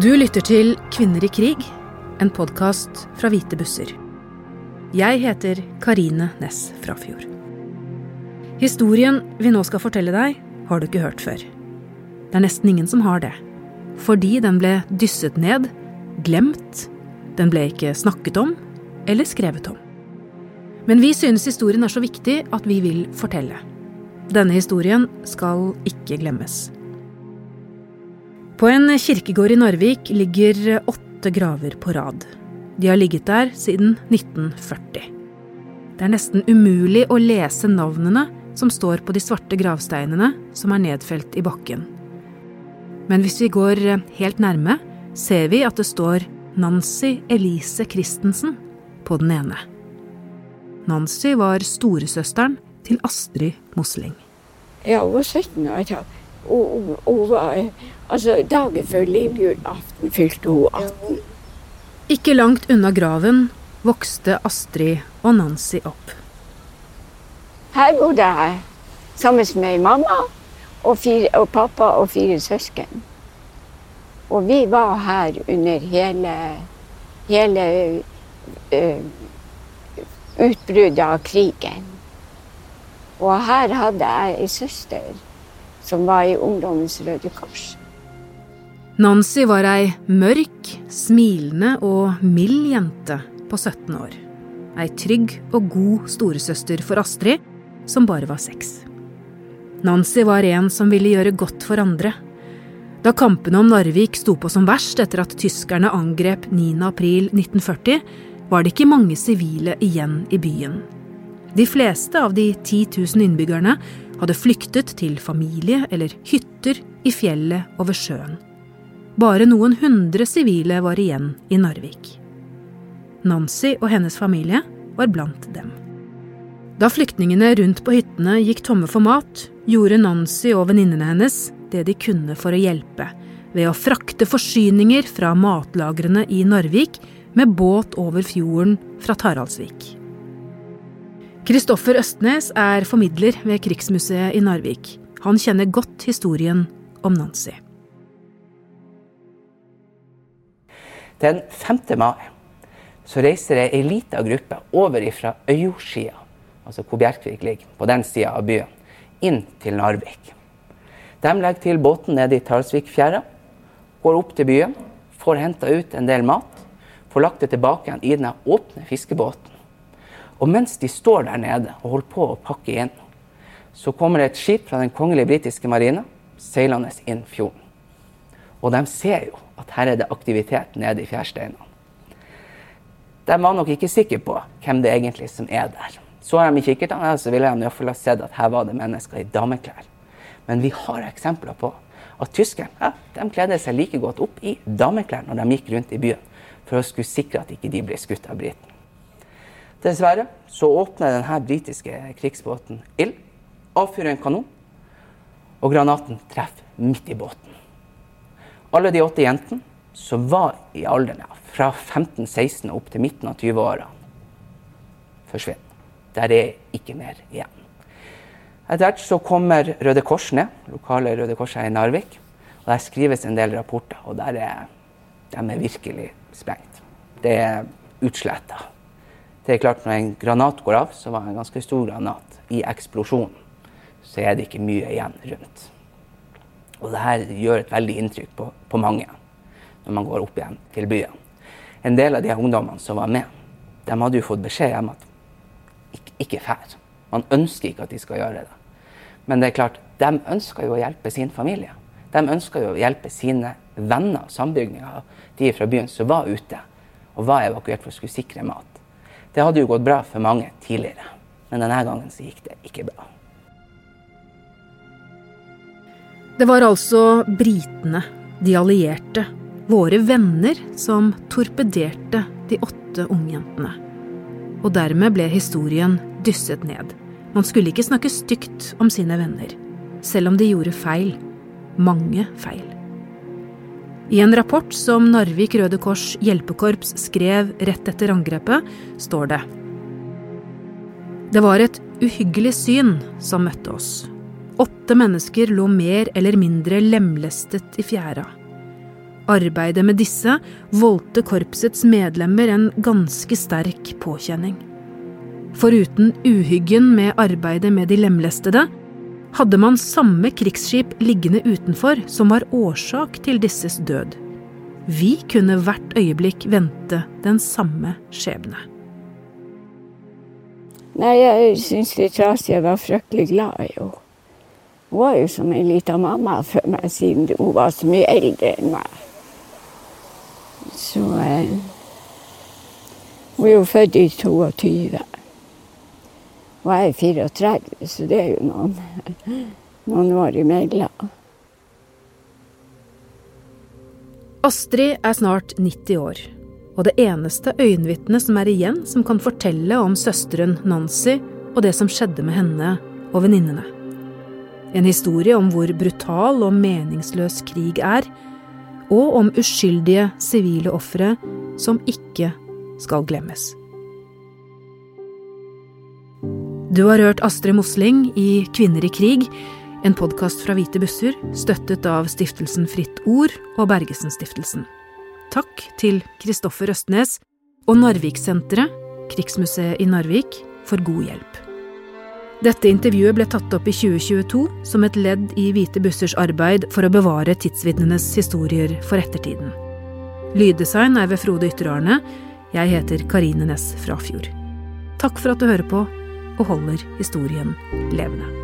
Du lytter til Kvinner i krig, en podkast fra Hvite busser. Jeg heter Karine Næss Frafjord. Historien vi nå skal fortelle deg, har du ikke hørt før. Det er nesten ingen som har det. Fordi den ble dysset ned, glemt, den ble ikke snakket om eller skrevet om. Men vi synes historien er så viktig at vi vil fortelle. Denne historien skal ikke glemmes. På en kirkegård i Narvik ligger åtte graver på rad. De har ligget der siden 1940. Det er nesten umulig å lese navnene som står på de svarte gravsteinene som er nedfelt i bakken. Men hvis vi går helt nærme, ser vi at det står Nancy Elise Christensen på den ene. Nancy var storesøsteren til Astrid Mosling. Jeg var 17 år. Og, var, altså, dagen før livjulaften fylte hun 18. Ikke langt unna graven vokste Astrid og Nancy opp. Her bodde jeg sammen med mamma og, fire, og pappa og fire søsken. Og vi var her under hele, hele uh, utbruddet av krigen. Og her hadde jeg ei søster som var i Ungdommens Røde Kors. Nancy var ei mørk, smilende og mild jente på 17 år. Ei trygg og god storesøster for Astrid, som bare var seks. Nancy var en som ville gjøre godt for andre. Da kampene om Narvik sto på som verst etter at tyskerne angrep 9.4.1940, var det ikke mange sivile igjen i byen. De fleste av de 10 000 innbyggerne hadde flyktet til familie eller hytter i fjellet over sjøen. Bare noen hundre sivile var igjen i Narvik. Nancy og hennes familie var blant dem. Da flyktningene rundt på hyttene gikk tomme for mat, gjorde Nancy og venninnene hennes det de kunne for å hjelpe, ved å frakte forsyninger fra matlagrene i Narvik med båt over fjorden fra Taraldsvik. Kristoffer Østnes er formidler ved Krigsmuseet i Narvik. Han kjenner godt historien om Nancy. Den 5. mai så reiser ei lita gruppe over fra Øyjordsida, altså hvor Bjerkvik ligger, på den sida av byen, inn til Narvik. De legger til båten nede i Talsvikfjæra, går opp til byen, får henta ut en del mat, får lagt det tilbake igjen i den åpne fiskebåten. Og mens de står der nede og holder på å pakke inn, så kommer det et skip fra den kongelige britiske marina seilende inn fjorden. Og de ser jo at her er det aktivitet nede i fjærsteinene. De var nok ikke sikre på hvem det egentlig som er der. Så de i kikkertene, så ville de iallfall ha sett at her var det mennesker i dameklær. Men vi har eksempler på at tyskerne ja, de kledde seg like godt opp i dameklær når de gikk rundt i byen, for å skulle sikre at ikke de ble skutt av briten. Dessverre så åpner denne britiske krigsbåten ild, avfyrer en kanon, og granaten treffer midt i båten. Alle de åtte jentene som var i alderen fra 15-16 opp til midten av 20-årene, forsvinner. Der er ikke mer igjen. Etter hvert så kommer Røde Kors ned, lokale Røde Kors her i Narvik. og Der skrives en del rapporter, og der er, de er virkelig sprengt. Det er utsletta. Det er klart Når en granat går av, så var det en ganske stor granat, i eksplosjonen, så er det ikke mye igjen rundt. Og det her gjør et veldig inntrykk på, på mange når man går opp igjen til byen. En del av de ungdommene som var med, de hadde jo fått beskjed om at ikke fær. Man ønsker ikke at de skal gjøre det. Men det er klart, de ønsker jo å hjelpe sin familie. De ønsker jo å hjelpe sine venner, sambygdinger, de fra byen som var ute og var evakuert for å skulle sikre mat. Det hadde jo gått bra for mange tidligere, men denne gangen så gikk det ikke bra. Det var altså britene, de allierte, våre venner, som torpederte de åtte ungjentene. Og dermed ble historien dysset ned. Man skulle ikke snakke stygt om sine venner, selv om de gjorde feil. Mange feil. I en rapport som Narvik Røde Kors hjelpekorps skrev rett etter angrepet, står det Det var et uhyggelig syn som møtte oss. Åtte mennesker lå mer eller mindre lemlestet i fjæra. Arbeidet med disse voldte korpsets medlemmer en ganske sterk påkjenning. Foruten uhyggen med arbeidet med de lemlestede, hadde man samme krigsskip liggende utenfor som var årsak til disses død. Vi kunne hvert øyeblikk vente den samme skjebne. Nei, jeg syns Litrasia var fryktelig glad i henne. Hun var jo som en liten mamma for meg, siden hun var så mye eldre enn meg. Så eh, Hun er jo født i 22. Og jeg er 34, så det er jo noen, noen år imellom. Astrid er snart 90 år, og det eneste øyenvitnet som er igjen som kan fortelle om søsteren Nancy og det som skjedde med henne og venninnene. En historie om hvor brutal og meningsløs krig er, og om uskyldige sivile ofre som ikke skal glemmes. Du har hørt Astrid Mosling i Kvinner i krig, en podkast fra Hvite busser, støttet av stiftelsen Fritt Ord og Bergesen-stiftelsen. Takk til Kristoffer Østnes og Narviksenteret, Krigsmuseet i Narvik, for god hjelp. Dette intervjuet ble tatt opp i 2022 som et ledd i Hvite bussers arbeid for å bevare tidsvitnenes historier for ettertiden. Lyddesign er ved Frode Ytterarne. Jeg heter Karine Næss Frafjord. Takk for at du hører på og holder historien levende.